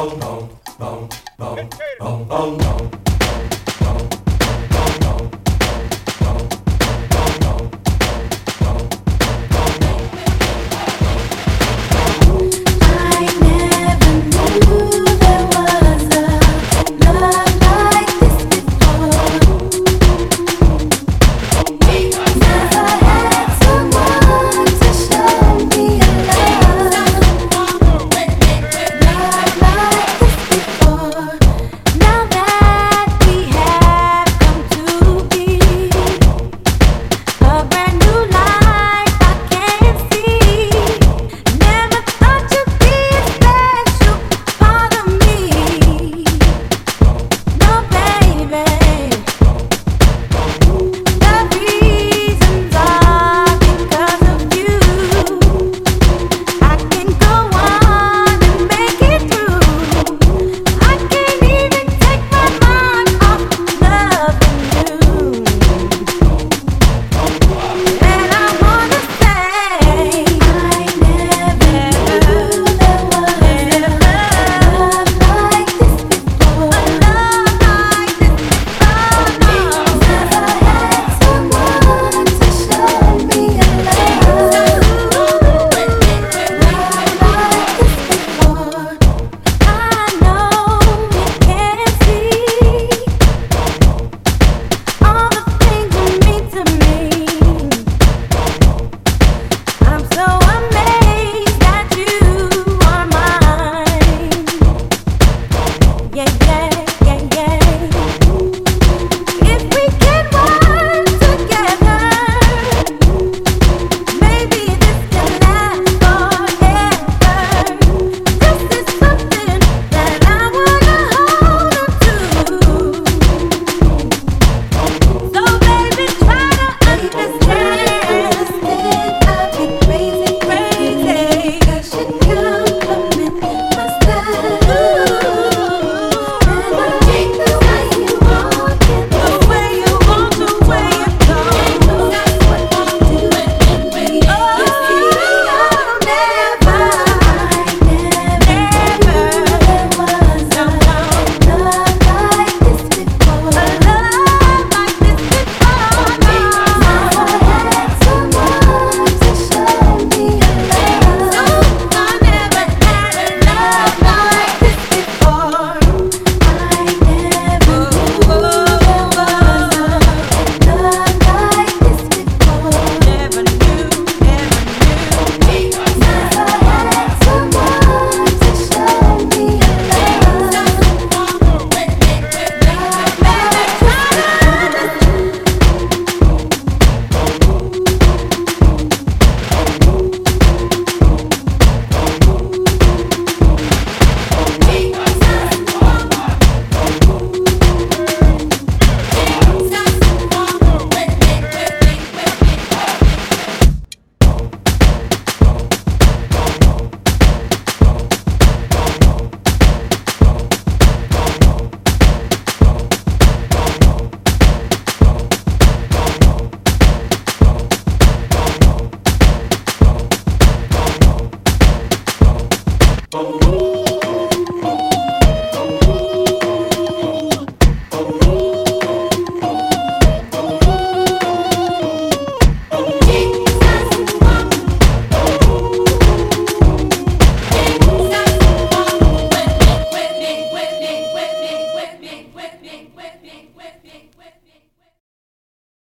bông bông bông bông bông Música